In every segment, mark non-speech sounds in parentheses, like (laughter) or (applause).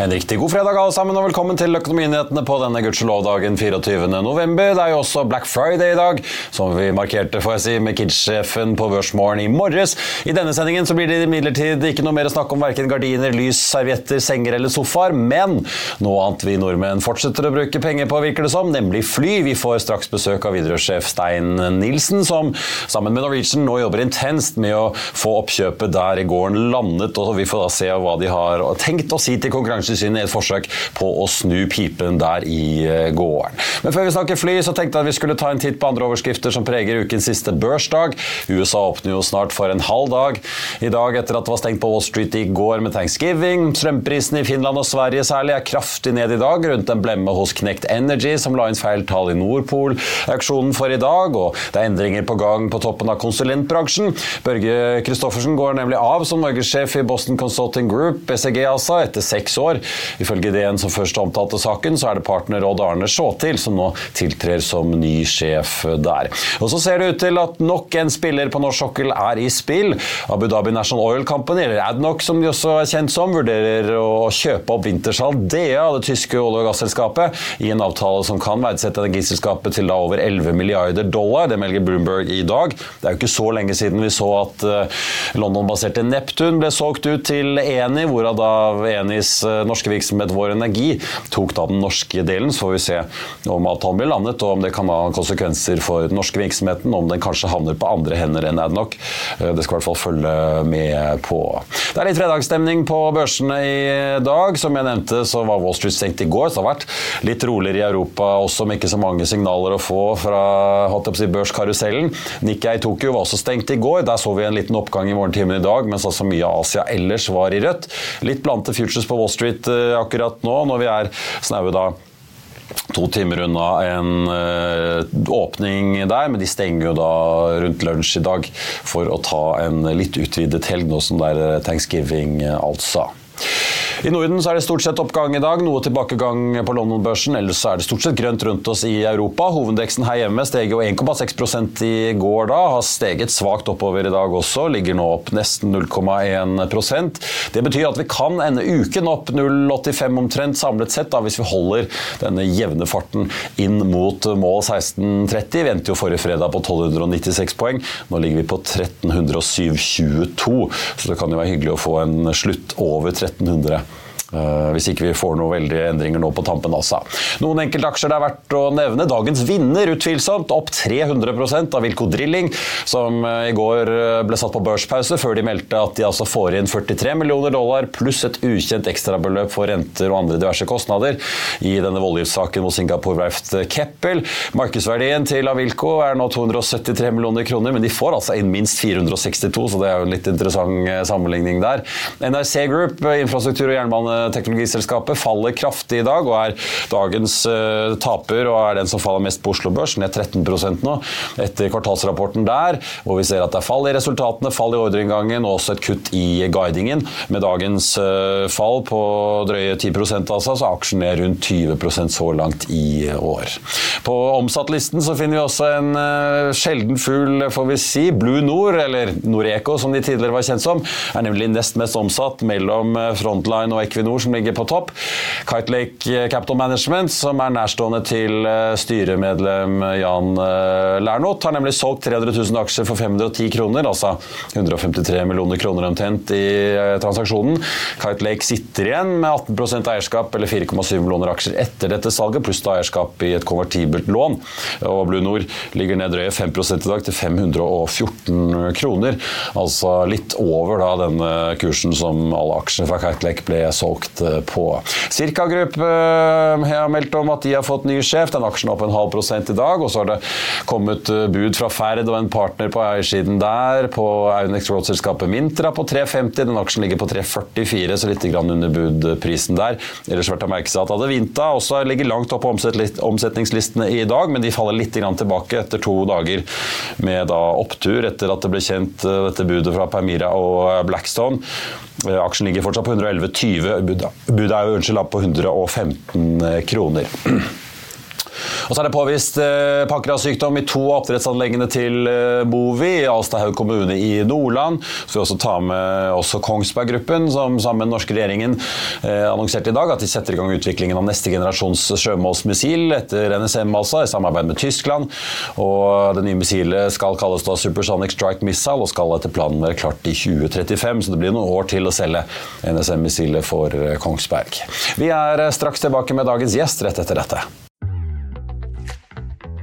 En riktig god fredag alle sammen, og velkommen til Økonominyhetene på denne gudskjelov-dagen 24. november. Det er jo også Black Friday i dag, som vi markerte får jeg si, med Kids-sjefen på Børsmorgen i morges. I denne sendingen så blir det imidlertid ikke noe mer snakk om verken gardiner, lys, servietter, senger eller sofaer, men noe annet vi nordmenn fortsetter å bruke penger på, virker det som, nemlig fly. Vi får straks besøk av Widerøe-sjef Stein Nilsen, som sammen med Norwegian nå jobber intenst med å få oppkjøpet der i gården landet, og vi får da se hva de har tenkt å si til konkurransen Konkurransetilsynet i et forsøk på å snu pipen der i eh, gården. Men før vi snakker fly, så tenkte jeg at vi skulle ta en titt på andre overskrifter som preger ukens siste børsdag. USA åpner jo snart for en halv dag i dag etter at det var stengt på Wall Street i går med thanksgiving. Strømprisene i Finland og Sverige særlig er kraftig ned i dag, rundt en blemme hos Knect Energy, som la inn feil tall i Nordpol-auksjonen for i dag, og det er endringer på gang på toppen av konsulentbransjen. Børge Christoffersen går nemlig av som norgessjef i Boston Consulting Group, BCG altså, etter seks år. Ifølge DN som først omtalte saken, så er det partner Odd Arne Sjåtil som nå tiltrer som ny sjef der. Og så ser det ut til at nok en spiller på norsk sokkel er i spill. Abu Dhabi National Oil Company, eller Adnoc som de også er kjent som, vurderer å kjøpe opp Wintershall DA, det tyske olje- og gasselskapet, i en avtale som kan verdsette energiselskapet til da over 11 milliarder dollar. Det melder Bloomberg i dag. Det er jo ikke så lenge siden vi så at eh, London-baserte Neptun ble solgt ut til Eni, hvorav da Enis eh, norske virksomhet Vår Energi tok da den norske delen. Så får vi se om avtalen blir landet, og om det kan ha konsekvenser for den norske virksomheten. Om den kanskje havner på andre hender enn Adnoc. Eh, det skal i hvert fall følge med på. Det er litt fredagsstemning på børsene i dag. Som jeg nevnte, så var Wall Street stengt i går. Så det har vært litt roligere i Europa også, med ikke så mange signaler å få fra si, børskarusellen. Nikkei Tokyo var også stengt i går. Der så vi en liten oppgang i morgentimen i dag, mens altså mye av Asia ellers var i rødt. Litt blandede futures på Wall Street eh, akkurat nå, når vi er snaue da to timer unna en uh, åpning der, men de stenger jo da rundt lunsj i dag for å ta en litt utvidet helg, nå som det er thanksgiving, altså. I Norden så er det stort sett oppgang i dag, noe tilbakegang på London-børsen. Ellers er det stort sett grønt rundt oss i Europa. Hovedindeksen her hjemme steg jo 1,6 i går da, har steget svakt oppover i dag også, ligger nå opp nesten 0,1% Det betyr at vi kan ende uken opp 0,85 omtrent samlet sett, da, hvis vi holder denne jevne farten inn mot mål 1630. Vi endte jo forrige fredag på 1296 poeng. Nå ligger vi på 1307,22, så det kan jo være hyggelig å få en slutt over 1300 Eh, hvis ikke vi får noen veldige endringer nå på tampen også. Noen enkeltaksjer det er verdt å nevne. Dagens vinner utvilsomt opp 300% av Wilco Drilling, som eh, i går eh, ble satt på børspause før de meldte at de altså får inn 43 millioner dollar pluss et ukjent ekstrabeløp for renter og andre diverse kostnader i denne voldgiftssaken mot Singapore verft Keppel. Markedsverdien til Avilco er nå 273 millioner kroner, men de får altså inn minst 462, så det er jo en litt interessant sammenligning der. NRC Group, infrastruktur og jernbane teknologiselskapet faller kraftig i dag og er dagens uh, taper og er den som faller mest på Oslo Børs, ned 13% nå etter kvartalsrapporten der, hvor vi ser at det er fall i resultatene, fall i ordreinngangen og også et kutt i guidingen. Med dagens uh, fall på drøye 10 altså, så er aksjen ned rundt 20% så langt i år. På omsattlisten så finner vi også en uh, sjelden fugl, får vi si. Blue Nord, eller Noreco som de tidligere var kjent som, er nemlig nest mest omsatt mellom Frontline og Equinor Equinor som ligger på topp. Kite Lake Capital Management, som er nærstående til eh, styremedlem Jan eh, Lernot, har nemlig solgt 300 000 aksjer for 510 kroner, altså 153 millioner kroner omtrent i eh, transaksjonen. Kite Lake sitter igjen med 18% eierskap, eller 4,7 millioner aksjer etter dette salget, pluss da eierskap i et konvertibelt lån. Og Blue Nord ligger ned drøye 5 i dag, til 514 kroner. Altså litt over da denne kursen som alle aksjer fra Kite Lake ble solgt solgt eh, på. Cirka Group eh, har meldt om at de har fått ny sjef. Den aksjen er opp en halv prosent i dag. Og så har det kommet eh, bud fra Ferd og en partner på eiersiden der på Aunex Road-selskapet Mintra på 3,50. Den aksjen ligger på 3,44, så litt under budprisen der. Ellers verdt å merke seg at Adevinta også ligger langt opp på omsetningslistene i dag, men de faller litt tilbake etter to dager med opptur etter at det ble kjent dette budet fra Permira og Blackstone. Aksjen ligger fortsatt på 111,20. Budet er jo unnskyld, på 115 kroner. Og så er det påvist eh, pakkerasykdom i to av oppdrettsanleggene til eh, Bovi i Alstahaug kommune i Nordland. Så vi også ta med også Kongsberg Gruppen, som sammen med den norske regjeringen eh, annonserte i dag at de setter i gang utviklingen av neste generasjons sjømålsmissil etter NSM, altså, i samarbeid med Tyskland. Og det nye missilet skal kalles da Supersonic Strike Missile og skal etter planen være klart i 2035, så det blir noen år til å selge NSM-missilet for eh, Kongsberg. Vi er eh, straks tilbake med dagens gjest rett etter dette.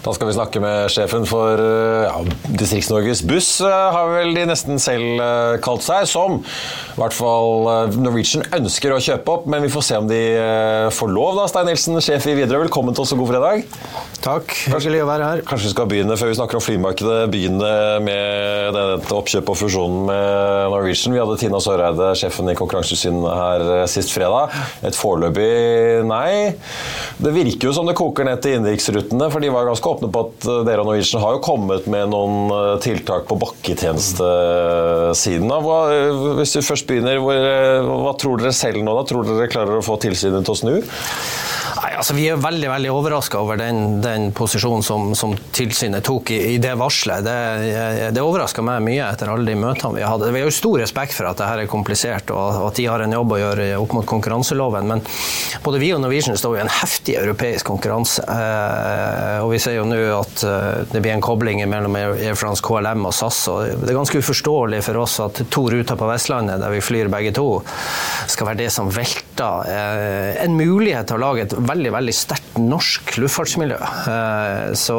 Da skal vi snakke med sjefen for eh, ja, Distrikts-Norges Buss, eh, har vel de nesten selv eh, kalt seg, som i hvert fall Norwegian ønsker å kjøpe opp. Men vi får se om de får lov, da. Stein Nilsen, sjef i Widerøe, velkommen til oss og god fredag. Takk, hyggelig å være her. Kanskje vi skal begynne, før vi snakker om flymarkedet, begynne med dette oppkjøpet og fusjonen med Norwegian. Vi hadde Tina Søreide, sjefen i Konkurransetilsynet, her sist fredag. Et foreløpig nei. Det virker jo som det koker ned til innenriksrutene, for de var ganske åpne på at eh, dere og Norwegian har jo kommet med noen eh, tiltak på bakketjenestesiden. Hva, hvis du først begynner, hva tror dere selv nå? da? Tror dere klarer å få tilsynet til å snu? Nei, altså Vi er veldig veldig overraska over den, den posisjonen som, som, tilsynet tok i, i det varselet. Det, det overraska meg mye etter alle de møtene vi hadde. Vi har jo stor respekt for at dette er komplisert og, at de har en jobb å gjøre opp mot konkurranseloven. Men både vi og Norwegian står i en heftig europeisk konkurranse. Eh, og vi ser jo nå at eh, det blir en kobling mellom Air France, KLM og SAS. og Det er ganske uforståelig for oss at to ruter på Vestlandet, der vi flyr begge to, skal være det som velter eh, en mulighet til å lage et veldig veldig sterkt norsk luftfartsmiljø. Eh, så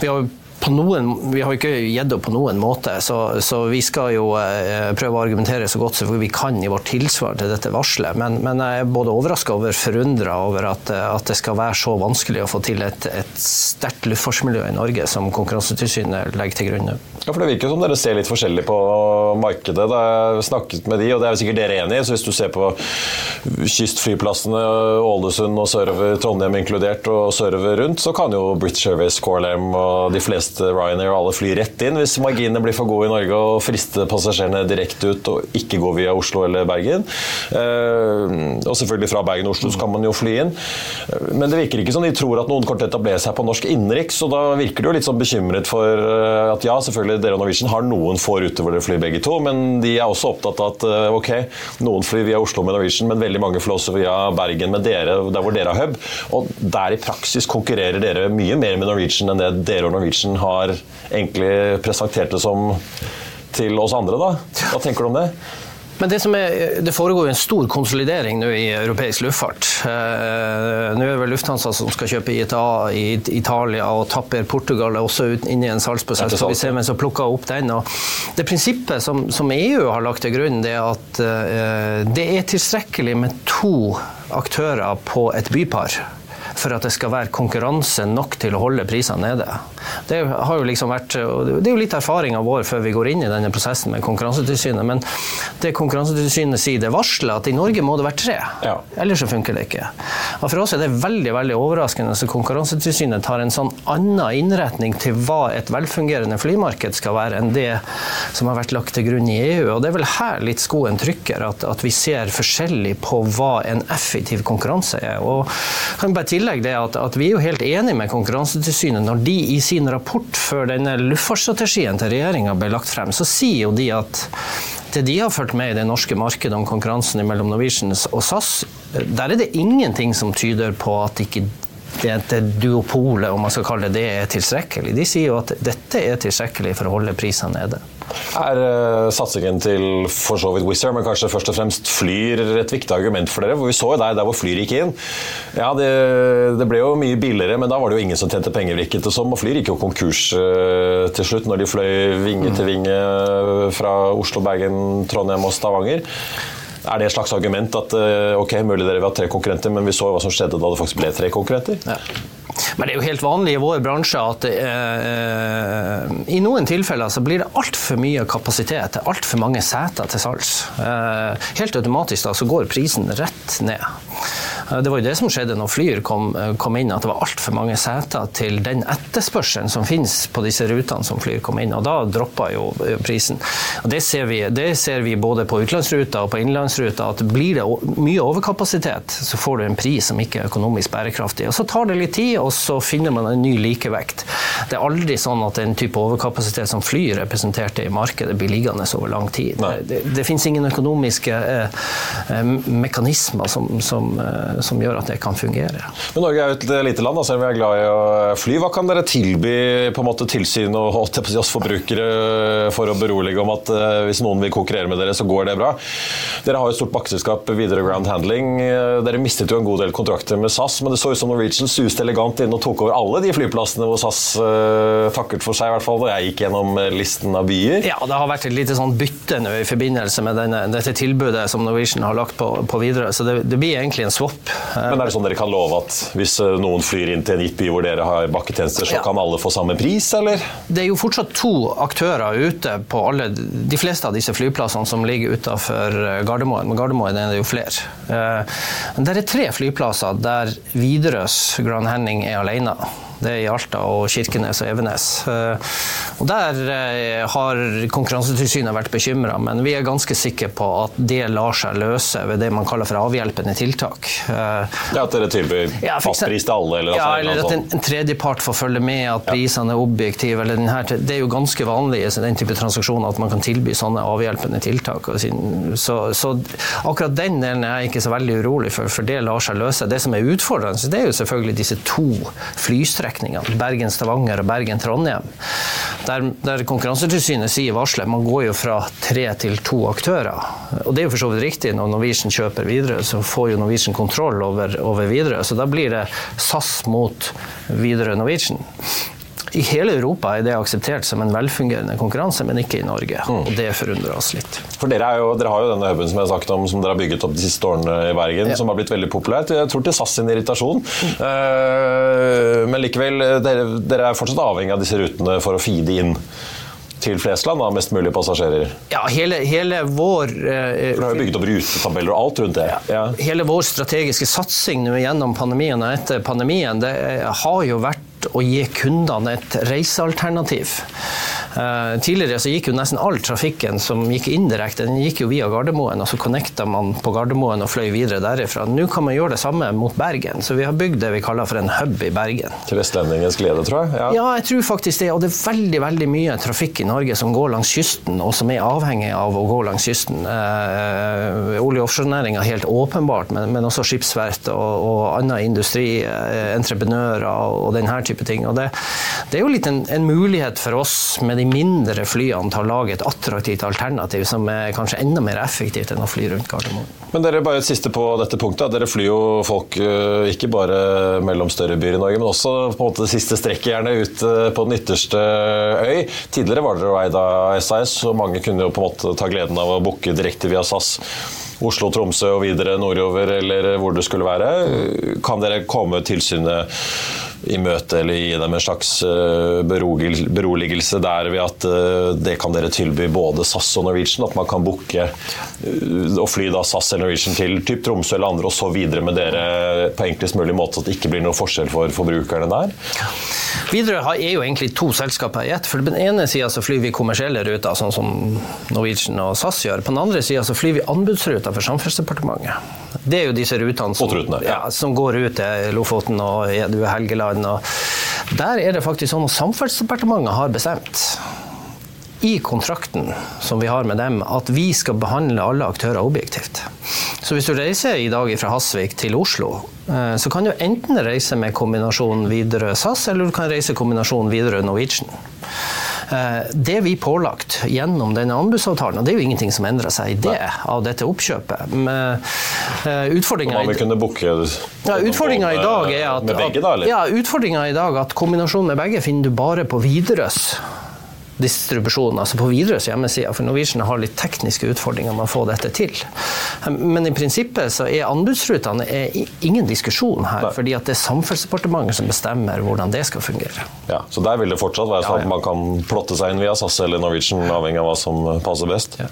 vi har på noen, vi har ikke gitt opp på noen måte, så, så, vi skal jo eh, prøve å argumentere så godt som vi kan i vårt tilsvar til dette varselet. Men, men jeg er både overraska og forundra over at, at, det skal være så vanskelig å få til et, et sterkt luftfartsmiljø i Norge som Konkurransetilsynet legger til grunn. Ja, for Det virker som dere ser litt forskjellig på markedet. Da jeg snakket med de, og det er jo sikkert dere enig i, så hvis du ser på kystflyplassene, Ålesund og sørover, Trondheim inkludert, og sørover rundt, så kan jo British Airways, KLM og de fleste fleste Ryanair og alle fly rett inn hvis marginene blir for gode i Norge og frister passasjerene direkte ut og ikke går via Oslo eller Bergen. Eh, og selvfølgelig fra Bergen og Oslo så kan man jo fly inn. Men det virker ikke som de tror at noen kommer til å etablere seg på norsk innenriks, og da virker de jo litt sånn bekymret for eh, at ja, selvfølgelig dere og Norwegian har noen få ruter hvor dere flyr begge to, men de er også opptatt av at eh, ok, noen flyr via Oslo med Norwegian, men veldig mange flyr også via Bergen med dere, der hvor dere har hub. Og der i praksis konkurrerer dere mye mer med Norwegian enn det dere og Norwegian har egentlig presentert det som til oss andre. Da. Hva tenker du om det? Men det, er, det, foregår en stor konsolidering nå i europeisk luftfart. Eh, nå er det vel Lufthansa som skal kjøpe ITA i Italia, og Tapper Portugal er også inn i en salgsprosess. Så vi ser hvem som plukker opp den. Og det prinsippet som, som, EU har lagt til grunn, det er at eh, det er tilstrekkelig med to aktører på et bypar for at det skal være konkurranse nok til å holde prisene nede. Det har jo liksom vært, det er jo litt erfaringa vår før vi går inn i denne prosessen med Konkurransetilsynet. Men det Konkurransetilsynet sier, det varsler at i Norge må det være tre. Ja. Ellers så funker det ikke. Og for oss er det veldig veldig overraskende at Konkurransetilsynet tar en sånn annen innretning til hva et velfungerende flymarked skal være, enn det som har vært lagt til grunn i EU. Og Det er vel her litt skoen trykker, at, at vi ser forskjellig på hva en effektiv konkurranse er. Og kan bare tillegge det at, at Vi er jo helt enige med Konkurransetilsynet. Når de i sin rapport før denne luftfartsstrategien til regjeringa ble lagt frem, så sier jo de at det de har fulgt med i det norske markedet om konkurransen mellom Norwegian og SAS, der er det ingenting som tyder på at ikke det duopolet, om man skal kalle det det, er tilstrekkelig. De sier jo at dette er tilstrekkelig for å holde prisene nede. Er uh, satsingen til for så vidt Wizz men kanskje først og fremst Flyr et viktig argument for dere? For Vi så jo der, der hvor Flyr gikk inn. Ja, det, det, ble jo mye billigere, men da var det jo ingen som tjente penger, virket det som. Og Flyr gikk jo konkurs uh, til slutt, når de fløy vinge til vinge fra Oslo, Bergen, Trondheim og Stavanger. Er det et slags argument at eh, ok, mulig dere vil ha tre konkurrenter, men vi så hva som skjedde da det faktisk ble tre konkurrenter? Ja. Men det er jo helt vanlig i vår bransje at eh, i noen tilfeller så blir det altfor mye kapasitet, altfor mange seter til salgs. Eh, helt automatisk da så går prisen rett ned. Eh, det var jo det som skjedde når Flyr kom, eh, kom inn, at det var altfor mange seter til den etterspørselen som finnes på disse rutene som Flyr kom inn, og da droppa jo eh, prisen. Og det ser, vi, det ser vi både på utenlandsruta og på innenlandsruta, at blir det mye overkapasitet, så får du en pris som ikke er økonomisk bærekraftig. Og så tar det litt tid. og så finner man en ny likevekt. Det er aldri sånn at en type overkapasitet som fly representerte i markedet, blir liggende over lang tid. Det, Det, det finnes ingen økonomiske eh, eh, mekanismer som, som, eh, som, gjør at det kan fungere. Men Norge er jo et lite land, selv om vi er glad i å fly. Hva kan dere tilby på en måte tilsyn og oss forbrukere for å berolige om at eh, hvis noen vil konkurrere med dere, så går det bra? Dere har jo et stort bakkeselskap, Videre Ground Handling. Eh, dere mistet jo en god del kontrakter med SAS, men det så ut som Norwegian suste elegant inn og tok over alle de flyplassene hvor SAS takket for seg, i hvert fall da jeg gikk gjennom eh, listen av byer. Ja, det har vært et lite sånn bytte nå i forbindelse med denne, dette tilbudet som Norwegian har lagt på, på videre, så det, det, blir egentlig en swap. Men er det sånn dere kan love at hvis eh, noen flyr inn til en gitt by hvor dere har bakketjenester, så ja. kan alle få samme pris, eller? Det er jo fortsatt to aktører ute på alle, de fleste av disse flyplassene som ligger utafor Gardermoen, men Gardermoen er det jo flere. Det er tre flyplasser der Widerøes Grand Henning er alene. Det er i Alta og Kirkenes og Evenes. Eh, og Der eh, har Konkurransetilsynet vært bekymra, men vi er ganske sikre på at det lar seg løse ved det man kaller for avhjelpende tiltak. Eh, ja, At dere tilbyr ja, fastpris til alle? Eller, ja, eller at en, en tredjepart får følge med, at prisene er objektive. Eller denne, det er jo ganske vanlig i den type transaksjoner at man kan tilby sånne avhjelpende tiltak. Så, så akkurat den delen er jeg ikke så veldig urolig for, for det lar seg løse. Det som er utfordrende, det er jo selvfølgelig disse to flystrekningene strekningene, Bergen-Stavanger og Bergen-Trondheim. Der, der, Konkurransetilsynet sier varselet. man går jo fra tre til to aktører. Og det er jo for så vidt riktig, når Norwegian kjøper videre, så får jo Norwegian kontroll over, over videre. Så da blir det SAS mot Widerøe Norwegian. I hele Europa er det akseptert som en velfungerende konkurranse, men ikke i Norge. Mm. Og det forundrer oss litt. For dere, jo, dere, har jo denne huben som jeg har sagt om, som dere har bygget opp de siste årene i Bergen, ja. som har blitt veldig populært. Jeg tror til SAS sin irritasjon. Mm. Uh, men likevel, dere, dere er fortsatt avhengig av disse rutene for å feede inn til Flesland, da, mest mulig passasjerer? Ja, hele, hele vår eh, For Du har jo bygget opp rutetabeller og alt rundt det. Ja. Ja. Hele vår strategiske satsing nå gjennom pandemien og etter pandemien det har jo vært å gi kundene et reisealternativ. Uh, tidligere så gikk jo nesten all trafikken som gikk indirekte, den gikk jo via Gardermoen. og Så connecta man på Gardermoen og fløy videre derifra. Nå kan man gjøre det samme mot Bergen. Så vi har bygd det vi kaller for en hub i Bergen. Til vestlendingens glede, tror jeg? Ja. ja. jeg tror faktisk det. Og det er veldig veldig mye trafikk i Norge som går langs kysten, og som er avhengig av å gå langs kysten. Eh, olje- og offshorenæringa helt åpenbart, men, men også skipsverft og, og annen industri, eh, entreprenører og denne type ting. Og det, det er jo litt en, en mulighet for oss med de mindre flyene til å lage et attraktivt alternativ som er kanskje enda mer effektivt enn å fly rundt Gardermoen. Men dere, bare et siste på dette punktet. Dere flyr jo folk eh, ikke bare mellom større byer i Norge, men også på en måte det siste strekket gjerne ut eh, på den ytterste øy. Tidligere var dere eid av SAS, og mange kunne jo på en måte ta gleden av å booke direkte via SAS. Oslo-Tromsø og videre nordover, eller hvor det skulle være. Kan dere komme tilsynet i møte eller gi dem en slags eh, beroligelse der ved at eh, det kan dere tilby både SAS og Norwegian? At man kan booke eh, og fly da SAS eller Norwegian til typ Tromsø eller andre og så videre med dere på enklest mulig måte, at det ikke blir noen forskjell for forbrukerne der? Widerøe er jo egentlig to selskaper i ett. For på den ene sida så flyr vi kommersielle ruter, sånn som Norwegian og SAS gjør. På den andre sida så flyr vi anbudsruter for Samferdselsdepartementet. Det er jo disse rutene som, ja, som går ut til Lofoten og Helgeland. Og der er det faktisk sånn at Samferdselsdepartementet har bestemt i kontrakten som vi har med dem, at vi skal behandle alle aktører objektivt. Så hvis du reiser i dag fra Hasvik til Oslo, eh, så kan du enten reise med kombinasjonen Widerøe SAS, eller du kan reise kombinasjonen Widerøe Norwegian. Eh, det vi pålagt gjennom denne anbudsavtalen, og det er jo ingenting som endrer seg i det av dette oppkjøpet eh, Utfordringa ja, i dag er at? Eller? Ja, utfordringa i dag at kombinasjonen med begge finner du bare på Widerøes distribusjon, altså på Widerøes hjemmeside. For Norwegian har litt tekniske utfordringer med å få dette til. Men i prinsippet så er anbudsrutene ingen diskusjon her, Nei. fordi at det er Samferdselsdepartementet som bestemmer hvordan det skal fungere. Ja, Så der vil det fortsatt være sånn ja, ja. at man kan plotte seg inn via SAS eller Norwegian, avhengig av hva som passer best. Ja.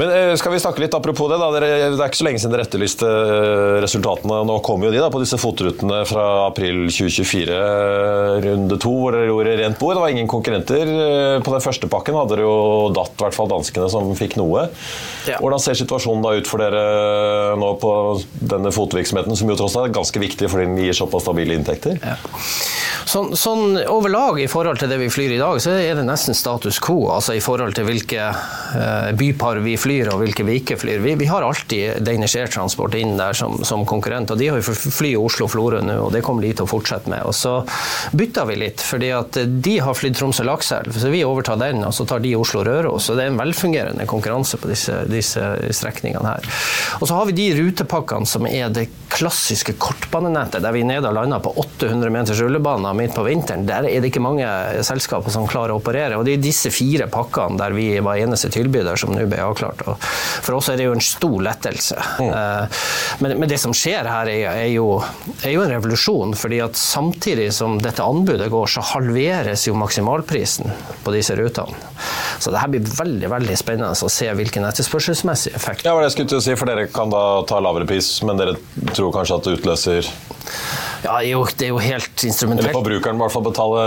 Men eh, skal vi snakke litt apropos det, da. Det er ikke så lenge siden dere etterlyste eh, resultatene. Nå kommer jo de da på disse fotrutene fra april 2024, runde to, hvor dere gjorde rent bord. Det var ingen konkurrenter på den første pakken hadde dere jo datt, i hvert fall danskene, som fikk noe. Ja. Hvordan ser situasjonen da ut for dere nå på denne fotvirksomheten, som jo tross alt er ganske viktig fordi den gir såpass stabile inntekter? Ja. Sånn, sånn, overlag i forhold til det vi flyr i dag, så er det nesten status quo. Altså i forhold til hvilke uh, bypar vi flyr og hvilke vi ikke flyr. Vi, vi har alltid Danish Air Transport inn der som, som konkurrent, og de har jo fly Oslo-Florø nå, og det kommer de til å fortsette med. Og så bytta vi litt, fordi at de har flydd Tromsø-Lakselv, så vi overtar den, og så tar de Oslo-Røros. Så det er en velfungerende konkurranse på disse, disse strekningene her. Og så har vi de rutepakkene som er det klassiske kortbanenettet, der vi nede har landa på 800 meters rullebaner midt på vinteren. Der er det ikke mange selskaper som klarer å operere. Og det er disse fire pakkene der vi var eneste tilbyder som nå ble avklart. Og for oss er det jo en stor lettelse. Mm. Men, men, det som skjer her, er, er, jo, er, jo, en revolusjon. fordi at samtidig som dette anbudet går, så halveres jo maksimalprisen på disse rutene. Så det her blir veldig veldig spennende å se hvilken etterspørselsmessig effekt. Ja, jeg skulle til å si, for Dere kan da ta lavere pris, men dere tror kanskje at det utløser ja, det er jo helt instrumentelt. Eller forbrukeren må i hvert fall betale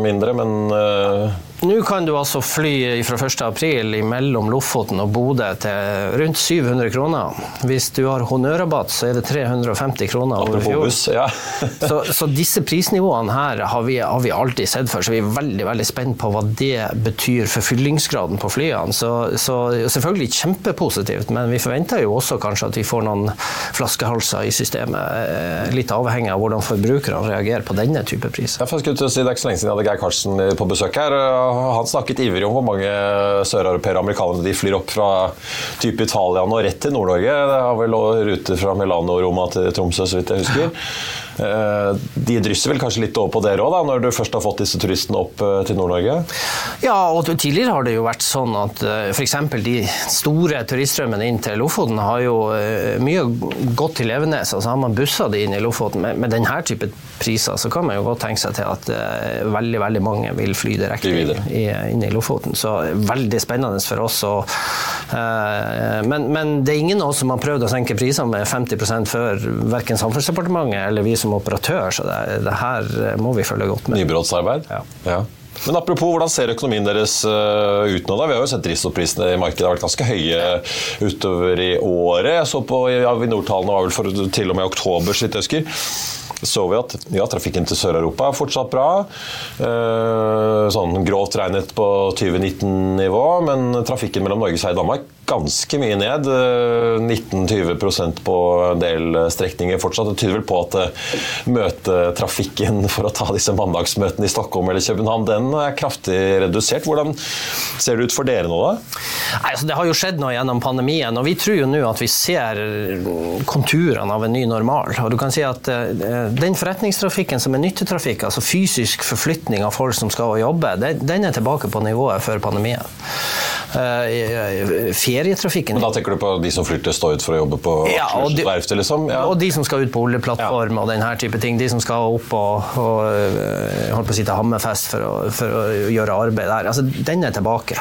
mindre, men uh nå kan du altså fly fra 1.4 mellom Lofoten og Bodø til rundt 700 kroner. Hvis du har honnørrabatt, så er det 350 kroner over fjor. Ja. (laughs) så, så, disse prisnivåene her har vi, har vi, alltid sett før, så vi er veldig veldig spent på hva det betyr for fyllingsgraden på flyene. Så, så selvfølgelig kjempepositivt, men vi forventer jo også kanskje at vi får noen flaskehalser i systemet. Eh, litt avhengig av hvordan forbrukerne reagerer på denne type priser. Jeg skulle til å si, Det er ikke så lenge siden jeg hadde Geir Karsten på besøk her han snakket ivrig om hvor mange søreuropeere og amerikanere de flyr opp fra type Italia nå rett til Nord-Norge. Det har vel ruter fra Milano og Roma til Tromsø, så vidt jeg husker. Eh, de drysser vel kanskje litt over på dere òg, når du først har fått disse turistene opp eh, til Nord-Norge? Ja, og tidligere har det jo vært sånn at eh, f.eks. de store turiststrømmene inn til Lofoten har jo mye gått til Evenes. Altså har man bussa de inn i Lofoten. Med, med denne type priser så kan man jo godt tenke seg til at veldig veldig mange vil fly direkte inn i Lofoten. Så veldig spennende for oss. Og, men, men, det er ingen av oss som har prøvd å senke prisene med 50 før verken Samferdselsdepartementet eller vi som operatør, så det, det her må vi følge godt med. Nybrottsarbeid? Ja. ja. Men apropos, hvordan ser økonomien deres uh, ut nå? da? Vi har jo sett drivstoffprisene i markedet har vært ganske høye utover i året. Jeg så på Avinor-tallene var vel for til og med oktober, så vidt jeg husker så vi at ja, trafikken til Sør-Europa er fortsatt bra. Uh, sånn grovt regnet på 2019-nivå, men trafikken mellom Norge, og Danmark ganske mye ned. 19-20 eh, på en del strekninger fortsatt. Det tyder vel på at eh, møtetrafikken (laughs) for å ta disse mandagsmøtene i Stockholm eller København, den er kraftig redusert. Hvordan ser det ut for dere nå, da? Nei, altså, det har jo skjedd noe gjennom pandemien, og vi tror jo nå at vi ser konturene av en ny normal. Og du kan si at Den forretningstrafikken som er nyttetrafikk, altså fysisk forflytning av folk som skal jobbe, den er tilbake på nivået før pandemien. Ferietrafikken Men Da tenker du på de som flyr til Stord ut for å jobbe på Ja, de- verftet, liksom? Ja. Og de som skal ut på oljeplattform og den her type ting. De som skal opp og, og øh, holdt på å si til Hammerfest for å, for å gjøre arbeid der. Altså, den er tilbake.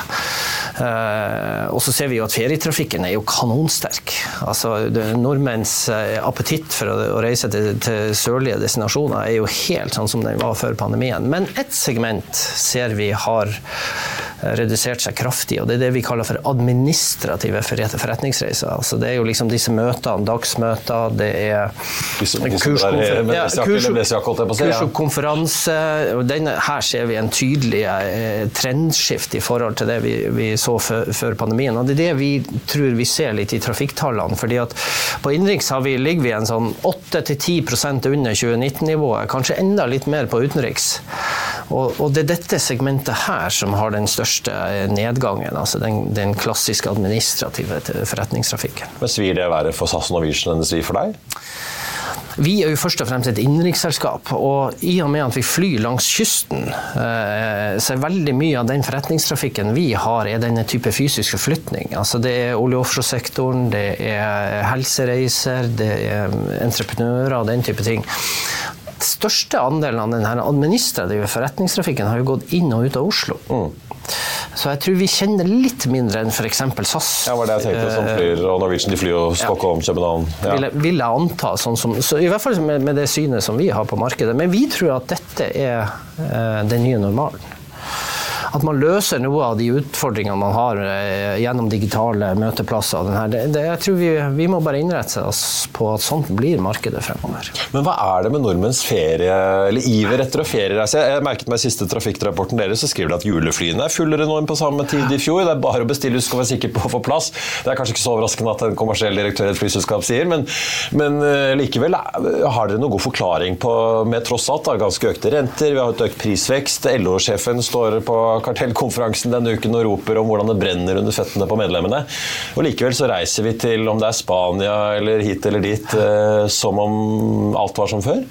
Uh, og så ser vi jo at ferietrafikken er jo kanonsterk. Altså, nordmenns eh, appetitt for å, å reise til, til sørlige destinasjoner er jo helt sånn som den var før pandemien. Men ett segment ser vi har eh, redusert seg kraftig, og det er det vi kaller for administrative forretningsreiser. Altså, det er jo liksom disse møtene, dagsmøter, det er kurs- ja. og konferanse. og denne, her ser vi en tydelig eh, trendskift i forhold til det vi, vi så før pandemien. Og det er det vi tror vi ser litt i trafikktallene. fordi at på innenriks ligger vi en sånn 8-10% under 2019-nivået, kanskje enda litt mer på utenriks. Og, og det er dette segmentet her som har den største eh, nedgangen, altså den, den klassiske administrative forretningstrafikken. Men svir det verre for SAS og Norwegian enn det svir for deg? Vi er jo først og fremst et innenriksselskap, og i og med at vi flyr langs kysten, eh, så er veldig mye av den forretningstrafikken vi har, er denne type fysisk forflytning. Altså det er olje- og offshoresektoren, det er helsereiser, det er entreprenører og den type ting. Største andelen av den administrative forretningstrafikken har jo gått inn og ut av Oslo. Så jeg tror vi kjenner litt mindre enn f.eks. SAS. Ja, var det jeg tenkte. Som flyr, og Norwegian de flyr jo Stockholm, København. Ja. vil, jeg- vil jeg anta. Sånn som, så I hvert fall med, med det synet som vi har på markedet. Men vi tror at dette er uh, den nye normalen. At man løser noe av de utfordringene man har eh, gjennom digitale møteplasser. det, det, jeg tror vi, vi må bare innrette oss på at sånt blir markedet fremover. Men hva er det med nordmenns ferie, eller iver etter å feriereise? Jeg merket meg i siste trafikkrapporten deres, så skriver de at juleflyene er fullere nå enn på samme tid i fjor. Det er bare å bestille, du skal være sikker på å få plass. Det er kanskje ikke så overraskende at en kommersiell direktør i et flyselskap sier, men, men eh, likevel, eh, har dere noen god forklaring på, med tross alt da, ganske økte renter, vi har hatt økt prisvekst, LO-sjefen står på kartellkonferansen denne uken og roper om hvordan det brenner under føttene på medlemmene. Og likevel så reiser vi til om det er Spania eller hit eller dit, eh, som om alt var som før.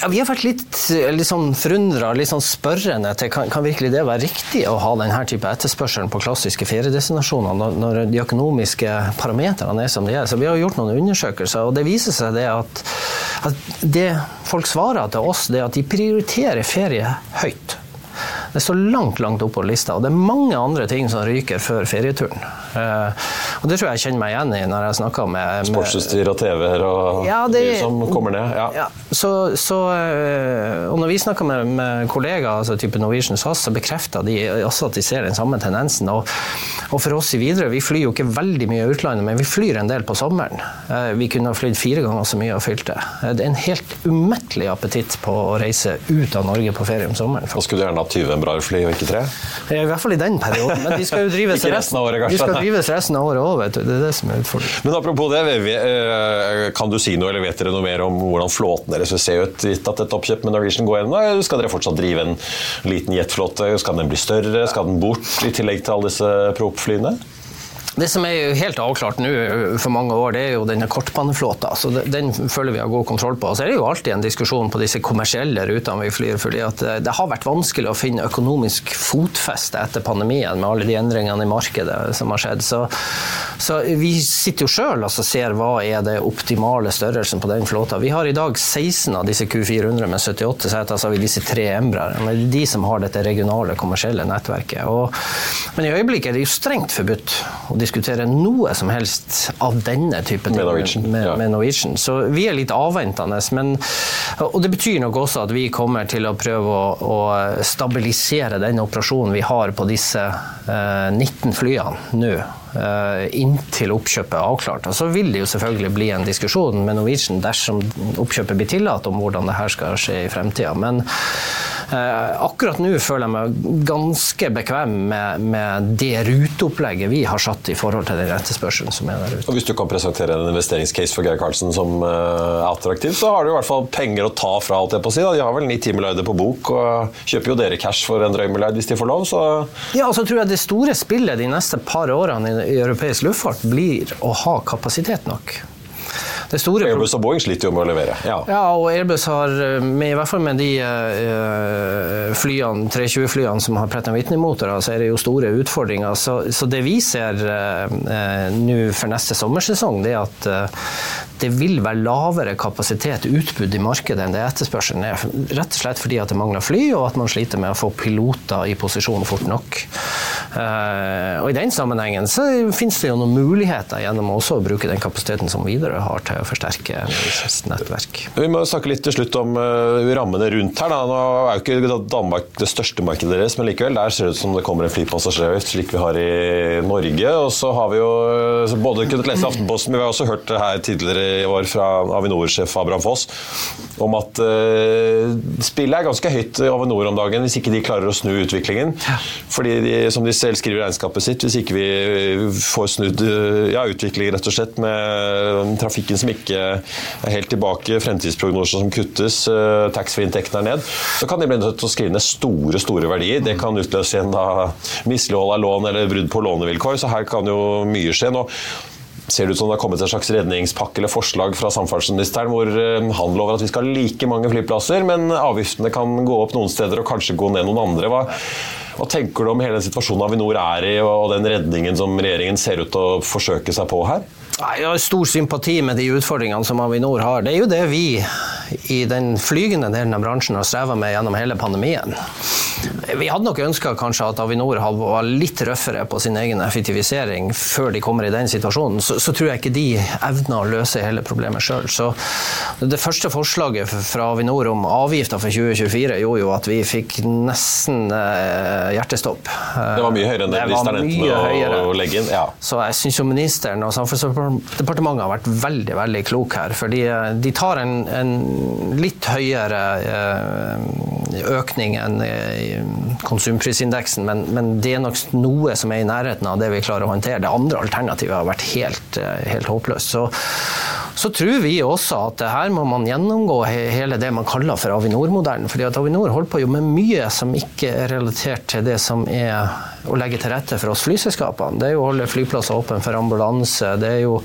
Ja, vi har vært litt, litt sånn forundra, litt sånn spørrende til kan, kan virkelig det være riktig å ha denne type etterspørselen på klassiske feriedestinasjoner når, når de økonomiske parametrene er som de er. Så vi har gjort noen undersøkelser, og det viser seg det at, at det folk svarer til oss, det er at de prioriterer ferie høyt. Det står langt langt oppe på lista, og det er mange andre ting som ryker før ferieturen. Eh, og Det tror jeg jeg kjenner meg igjen i når jeg snakker med, med Sportsutstyr og TV-er og Ja, det- de som kommer ned. Ja. ja, så, så, øh, og når vi snakker med, med kollegaer, altså type Norwegian SAS, så bekrefter de også at de ser den samme tendensen. Og, og for oss i Widerøe, vi flyr jo ikke veldig mye i utlandet, men vi flyr en del på sommeren. Eh, Vi kunne ha flydd fire ganger så mye og fylt det. Eh, Det er en helt umettelig appetitt på å reise ut av Norge på ferie om sommeren. Og skulle du gjerne hatt 20 Embraer-fly og ikke tre? I hvert fall i den perioden. Men de skal jo drives (laughs) resten av året, kanskje. De skal drives resten av året òg, vet du. Det er det som er utfordringen. Men apropos det, eh, kan du si noe, eller vet dere noe mer om hvordan flåten deres jo se ut gitt at et oppkjøp med Norwegian går gjennom? Skal dere fortsatt drive en liten jetflåte? Skal den bli større? Skal den bort, i tillegg til alle disse propflyene? Det som er jo helt avklart nå for mange år, det er jo denne kortbaneflåta. Så Den føler vi har god kontroll på. Så er det jo alltid en diskusjon på disse kommersielle rutene vi flyr, fordi det har vært vanskelig å finne økonomisk fotfeste etter pandemien med alle de endringene i markedet som har skjedd. Så, så vi sitter jo sjøl og ser hva er det optimale størrelsen på den flåta. Vi har i dag 16 av disse Q400 med 78 seter, så har vi disse tre Embraene. Det er de som har dette regionale kommersielle nettverket. Og, men i øyeblikket er det jo strengt forbudt diskutere noe som helst av denne typen Med Norwegian, med, ja. med Norwegian. Så vi er litt avventende. Men, og det betyr nok også at vi kommer til å prøve å, å stabilisere den operasjonen vi har på disse eh, 19 flyene nå. eh, Inntil oppkjøpet er avklart. Og så vil det jo selvfølgelig bli en diskusjon med Norwegian dersom oppkjøpet blir tillatt, om hvordan det her skal skje i fremtida. Men akkurat nå føler jeg meg ganske bekvem med, med det ruteopplegget vi har satt i forhold til den etterspørselen som er der ute. Og Hvis du kan presentere en investeringscase for Geir Karlsen som er attraktiv, så har du i hvert fall penger å ta fra. alt jeg på å si. De har vel 9-10 milliarder på bok, og kjøper jo dere cash for en drøy milliard hvis de får lov. så... Ja, og så tror jeg det store spillet de neste par årene i, i europeisk luftfart blir å ha kapasitet nok. Airbus og Boeing sliter jo med å levere. Ja, ja og Airbus har, med, i hvert fall med de uh, flyene, 320-flyene som har Pratt Whitney-motorer, så er det jo store utfordringer. Så, så det vi ser nå for neste sommersesong, det er at det vil være lavere kapasitet utbud i markedet enn det etterspørselen er. Rett og slett fordi at det mangler fly, og at man sliter med å få piloter i posisjon fort nok. Og I den sammenhengen så finnes det jo noen muligheter gjennom også å bruke den kapasiteten som Widerøe har til å forsterke nettverk. Vi må snakke litt til slutt om uh, rammene rundt her. Da. Nå er jo ikke Danmark det største markedet deres, men likevel der ser det ut som det kommer en flypassasjeravgift slik vi har i Norge. Og så har vi jo både kunnet lese Aftenposten, men vi har også hørt det her tidligere i år fra Avinor-sjef Abraham Foss om at uh, spillet er ganske høyt i Avinor om dagen hvis ikke de klarer å snu utviklingen. Fordi de, som de selv skriver regnskapet sitt, hvis ikke vi får snudd ja, utvikling rett og slett med trafikken som ikke er helt tilbake, fremtidsprognoser som kuttes, uh, taxfree-inntektene er ned, så kan de bli nødt til å skrive ned store store verdier. Det kan utløse igjen da mislighold av lån eller brudd på lånevilkår, så her kan jo mye skje. nå ser det ut som det har kommet en slags redningspakke eller forslag fra samferdselsministeren hvor eh, han lover at vi skal ha like mange flyplasser, men avgiftene kan gå opp noen steder og kanskje gå ned noen andre. Hva, hva tenker du om hele situasjonen Avinor er i, og den redningen som regjeringen ser ut til å forsøke seg på her? Jeg har stor sympati med de utfordringene som Avinor har. Det er jo det vi i den flygende delen av bransjen har streva med gjennom hele pandemien. Vi hadde nok ønska kanskje at Avinor var litt røffere på sin egen effektivisering før de kommer i den situasjonen. Så, så tror jeg ikke de evner å løse hele problemet sjøl. Så det første forslaget fra Avinor om avgifta for 2024 gjorde jo at vi fikk nesten eh, hjertestopp. Det var mye høyere enn det, det ministeren endte med å legge inn? Ja. Så jeg syns jo ministeren og Samferdselsdepartementet har vært veldig veldig klok her. For de, de tar en, en, litt høyere eh, økning enn konsumprisindeksen, men, men, det er nok noe som er i nærheten av det vi klarer å håndtere. Det andre alternativet har vært helt, eh, helt håpløst. Så, så tror vi også at her må man gjennomgå hele det man kaller for Avinor-modellen. fordi at Avinor holder på med mye som ikke er relatert til det som er å legge til rette for oss flyselskapene. Det er jo å holde flyplasser åpne for ambulanse. det er jo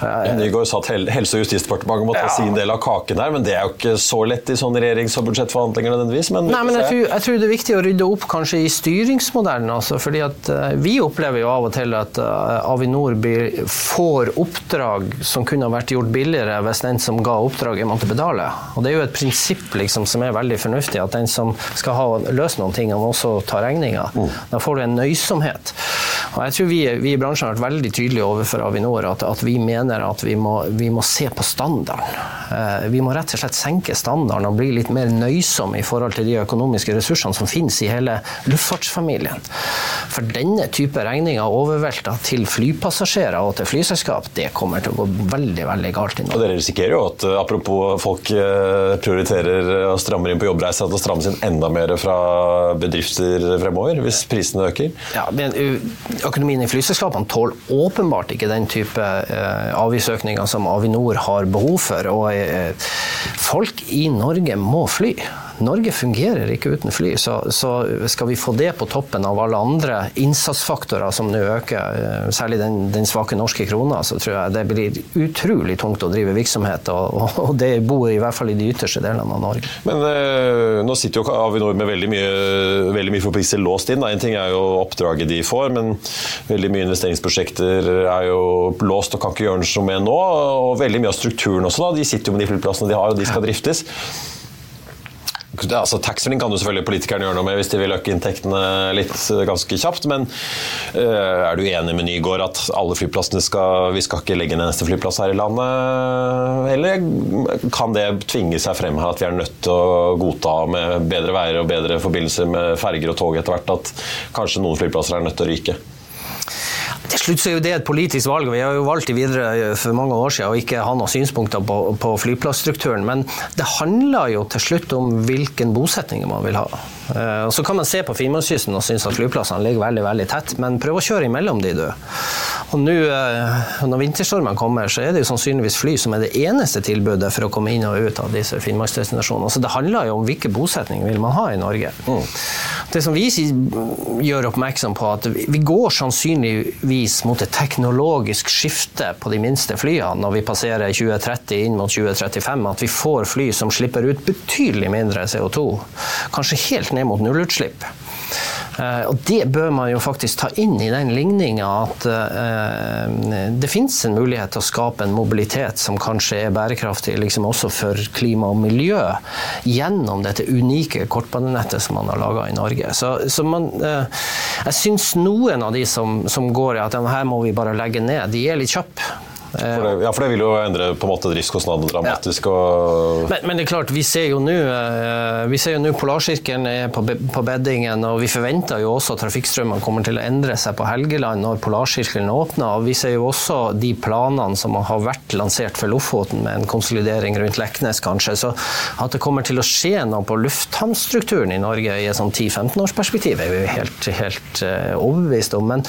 Nygaard sa at Helse- og justisdepartementet måtte ja. sin del av kaken her, men det er jo ikke så lett i sånne regjerings- og budsjettforhandlinger nødvendigvis. Men, Nei, men jeg tror, jeg tror, det er viktig å rydde opp kanskje i styringsmodellen. Altså, fordi at uh, Vi opplever jo av og til at uh, Avinor blir, får oppdrag som kunne ha vært gjort billigere hvis den som ga oppdraget, måtte betale. Og Det er jo et prinsipp liksom, som er veldig fornuftig, at den som skal ha løst noen ting, han også tar regninga. Mm. Da får du en nøysomhet. Og jeg tror vi, vi, i bransjen har vært veldig tydelige overfor Avinor at, at vi mener at vi må, vi må se på standarden. Eh, vi må rett og slett senke standarden og bli litt mer nøysomme i forhold til de økonomiske ressursene som finnes i hele luftfartsfamilien. For denne type regninger overvelta til flypassasjerer og til flyselskap, det kommer til å gå veldig veldig galt i Norge. Og dere risikerer jo at apropos folk eh, prioriterer og strammer inn på jobbreise, at det strammes inn enda mer fra bedrifter fremover hvis prisene øker? Ja, men økonomien i flyselskapene tåler åpenbart ikke den type eh, som Avinor har behov for. Og eh, folk i Norge må fly. Norge fungerer ikke uten fly. Så, så, skal vi få det på toppen av alle andre innsatsfaktorer som nå øker, eh, særlig den, den, svake norske krona, så tror jeg det blir utrolig tungt å drive virksomhet. Og, og det bor i hvert fall i de ytterste delene av Norge. Men eh, nå sitter jo Avinor med veldig mye, veldig mye forpliktelser låst inn. En ting er jo oppdraget de får, men veldig mye investeringsprosjekter er jo låst og kan ikke gjøre noe med nå. Og veldig mye av strukturen også. Da. De sitter jo med de flyplassene de har, og de skal driftes altså Taxfree kan jo selvfølgelig politikerne gjøre noe med hvis de vil øke inntektene litt eh, ganske kjapt, men uh, er du enig med Nygaard at alle flyplassene skal Vi skal ikke legge ned neste flyplass her i landet? Eller kan det tvinge seg frem her at vi er nødt til å godta med bedre veier og bedre forbindelser med ferger og tog etter hvert, at kanskje noen flyplasser er nødt til å ryke? Til slutt så er jo det et politisk valg. Vi har jo valgt i videre for mange år siden å ikke ha noen synspunkter på, på flyplassstrukturen. Men det handler jo til slutt om hvilken bosetning man vil ha. Eh, og Så kan man se på Finnmarkskysten og synes at flyplassene ligger veldig veldig tett, men prøv å kjøre imellom de, du. Og nå, eh, Når vinterstormene kommer, så er det jo sannsynligvis fly som er det eneste tilbudet for å komme inn og ut av disse finnmarksdestinasjonene. Så det handler jo om hvilke bosetninger vil man ha i Norge. Mm. Det som vi gjør oppmerksom på, at vi går sannsynligvis mot et teknologisk skifte på de minste flyene når vi passerer 2030 inn mot 2035. At vi får fly som slipper ut betydelig mindre CO2. Kanskje helt ned mot nullutslipp. Eh, og Det bør man jo faktisk ta inn i den ligninga at eh, det finnes en mulighet til å skape en mobilitet som kanskje er bærekraftig liksom også for klima og miljø, gjennom dette unike kortbanenettet som man har laga i Norge. Så, så man, eh, jeg syns noen av de som, som går i at her må vi bare legge ned, de er litt kjappe. For det, ja, for det vil jo endre på en måte driftskostnadene dramatisk. Ja. Men, men, det er klart, vi ser jo nå eh, vi ser jo nå Polarsirkelen er på, på, beddingen, og vi forventer jo også at trafikkstrømmene kommer til å endre seg på Helgeland når Polarsirkelen åpner. og Vi ser jo også de planene som har vært lansert for Lofoten, med en konsolidering rundt Leknes kanskje. Så at det kommer til å skje noe på lufthavnstrukturen i Norge i et sånn 10-15 års perspektiv, er vi helt, helt uh, overbevist om. Men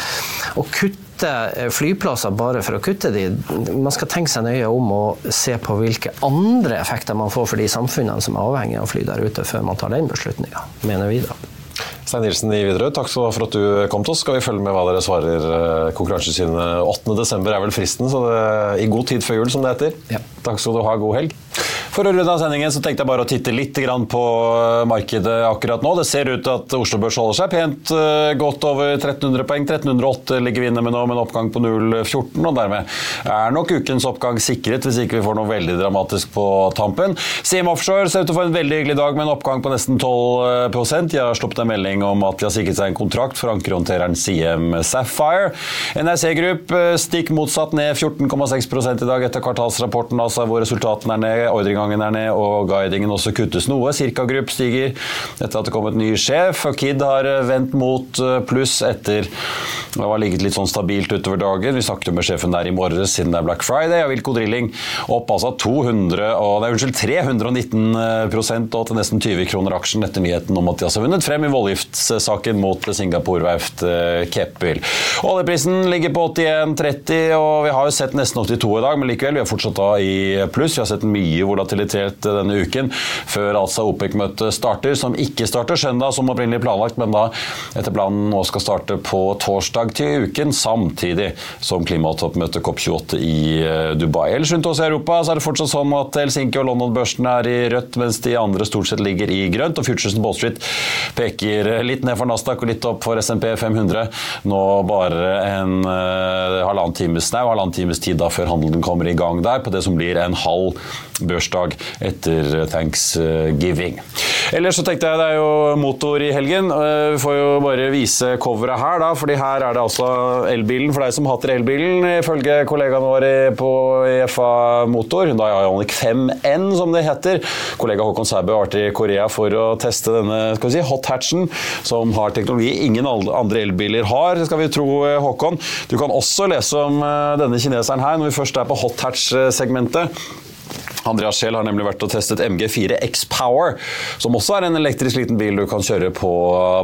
å kutte kutte eh, flyplasser bare for å kutte de. Man skal tenke seg nøye om og se på hvilke andre effekter man får for de samfunnene som er avhengig av fly der ute, før man tar den beslutninga, mener vi da. Stein Nilsen i Widerøe, takk for at du kom til oss. Skal vi følge med hva dere svarer eh, Konkurransetilsynet 8.12. er vel fristen, så det er i god tid før jul, som det heter. Ja. Takk skal du ha. God helg. For å runde av sendingen så tenkte jeg bare å titte litt på eh, markedet akkurat nå. Det ser ut til at Oslo Børs holder seg pent eh, godt over 1300 poeng. 1308 ligger vi inne med nå, med en oppgang på 0,14. og Dermed er nok ukens oppgang sikret, hvis ikke vi får noe veldig dramatisk på tampen. Siem Offshore ser ut til å få en veldig hyggelig dag med en oppgang på nesten 12 De har sluppet en melding om at de har sikret seg en kontrakt for ankerhåndtereren Siem Sapphire. NRC Group eh, stikk motsatt ned 14,6 i dag etter kvartalsrapporten, altså hvor resultatene er ned. ordringa Nedgangen er ned, og guidingen også kuttes noe. Cirka Group stiger etter at det kom et ny sjef. og Kid har eh, vendt mot eh, pluss etter det har ligget litt sånn stabilt utover dagen. Vi snakket jo med sjefen der i morges siden det er Black Friday. Og Wilco Drilling opp altså 200, og, nei, unnskyld, 319 og til nesten 20 kroner aksjen etter nyheten om at de har vunnet frem i voldgiftssaken mot Singapore-verft eh, Keppel. Oljeprisen ligger på 81,30, og vi har jo sett nesten 82 i dag, men likevel, vi har fortsatt da i pluss. Vi har sett mye volatilitet volatilitet denne uken, før altså OPEC-møtet starter, som ikke starter søndag som opprinnelig planlagt, men da etter planen nå skal starte på torsdag til uken, samtidig som klimatoppmøtet COP28 i eh, Dubai. Ellers rundt oss i Europa så er det fortsatt sånn at Helsinki og London-børsene er i rødt, mens de andre stort sett ligger i grønt. og Futuresen Ball Street peker litt ned for Nasdaq og litt opp for SMP 500. Nå bare en uh, halvannen times, nei, halvannen times tid da før handelen kommer i gang der, på det som blir en halv børsdag dag etter thanksgiving. Ellers så tenkte jeg det er jo motor i helgen. Vi får jo bare vise coveret her, da, fordi her er det altså elbilen for deg som hater elbilen, ifølge kollegaene våre på EFA Motor. Da Ionic 5N, som det heter. Kollega Håkon Sæbø vært i Korea for å teste denne skal vi si, hot hatchen, som har teknologi ingen andre elbiler har, skal vi tro, Håkon. Du kan også lese om eh, denne kineseren her, når vi først er på hot hatch-segmentet. Andreas Scheel har nemlig vært og testet MG4 X-Power, som også er en elektrisk liten bil du kan kjøre på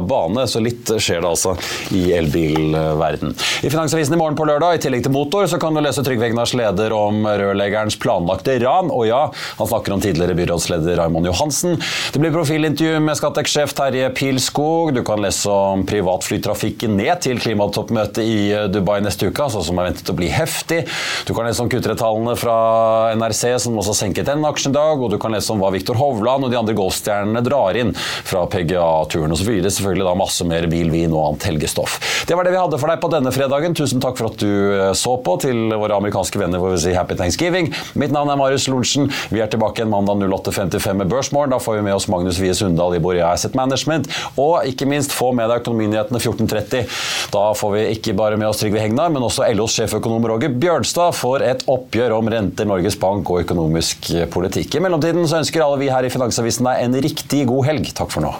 bane. Så litt skjer det altså i elbilverden. I Finansavisen i morgen på lørdag, i tillegg til motor, så kan du lese Trygve Egnars leder om rørleggerens planlagte ran. Og ja, han snakker om tidligere byrådsleder Raymond Johansen. Det blir profilintervju med Skattex-sjef Terje Pilskog. Du kan lese om privatflytrafikken ned til klimatoppmøtet i Dubai neste uke, altså som er ventet å bli heftig. Du kan lese om kutretallene fra NRC, som også senket den aksjen i dag, og du kan lese om hva Viktor Hovland og de andre golfstjernene drar inn fra PGA-turen. Og så videre selvfølgelig da masse mer bil, vin og annet helgestoff. Det var det vi hadde for deg på denne fredagen. Tusen takk for at du eh, så på. Til våre amerikanske venner hvor vi sier happy thanksgiving. Mitt navn er Marius Lorentzen. Vi er tilbake en mandag 08.55 med Børsmorgen. Da får vi med oss Magnus Wie Sundal i Borea Asset Management. Og ikke minst få med deg Økonominyhetene 14.30. Da får vi ikke bare med oss Trygve Hegnar, men også LOs sjeføkonom Roger Bjørnstad for et oppgjør om renter, Norges Bank og økonomisk politikk. I mellomtiden så ønsker alle vi her i Finansavisen deg en riktig god helg. Takk for nå.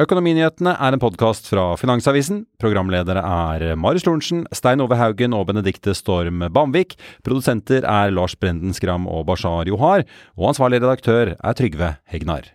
Økonominyhetene er en podkast fra Finansavisen. Programledere er Marius Lorentzen, Stein Ove Haugen og Benedikte Storm Bamvik. Produsenter er Lars Brenden Skram og Bashar Johar. Og ansvarlig redaktør er Trygve Hegnar.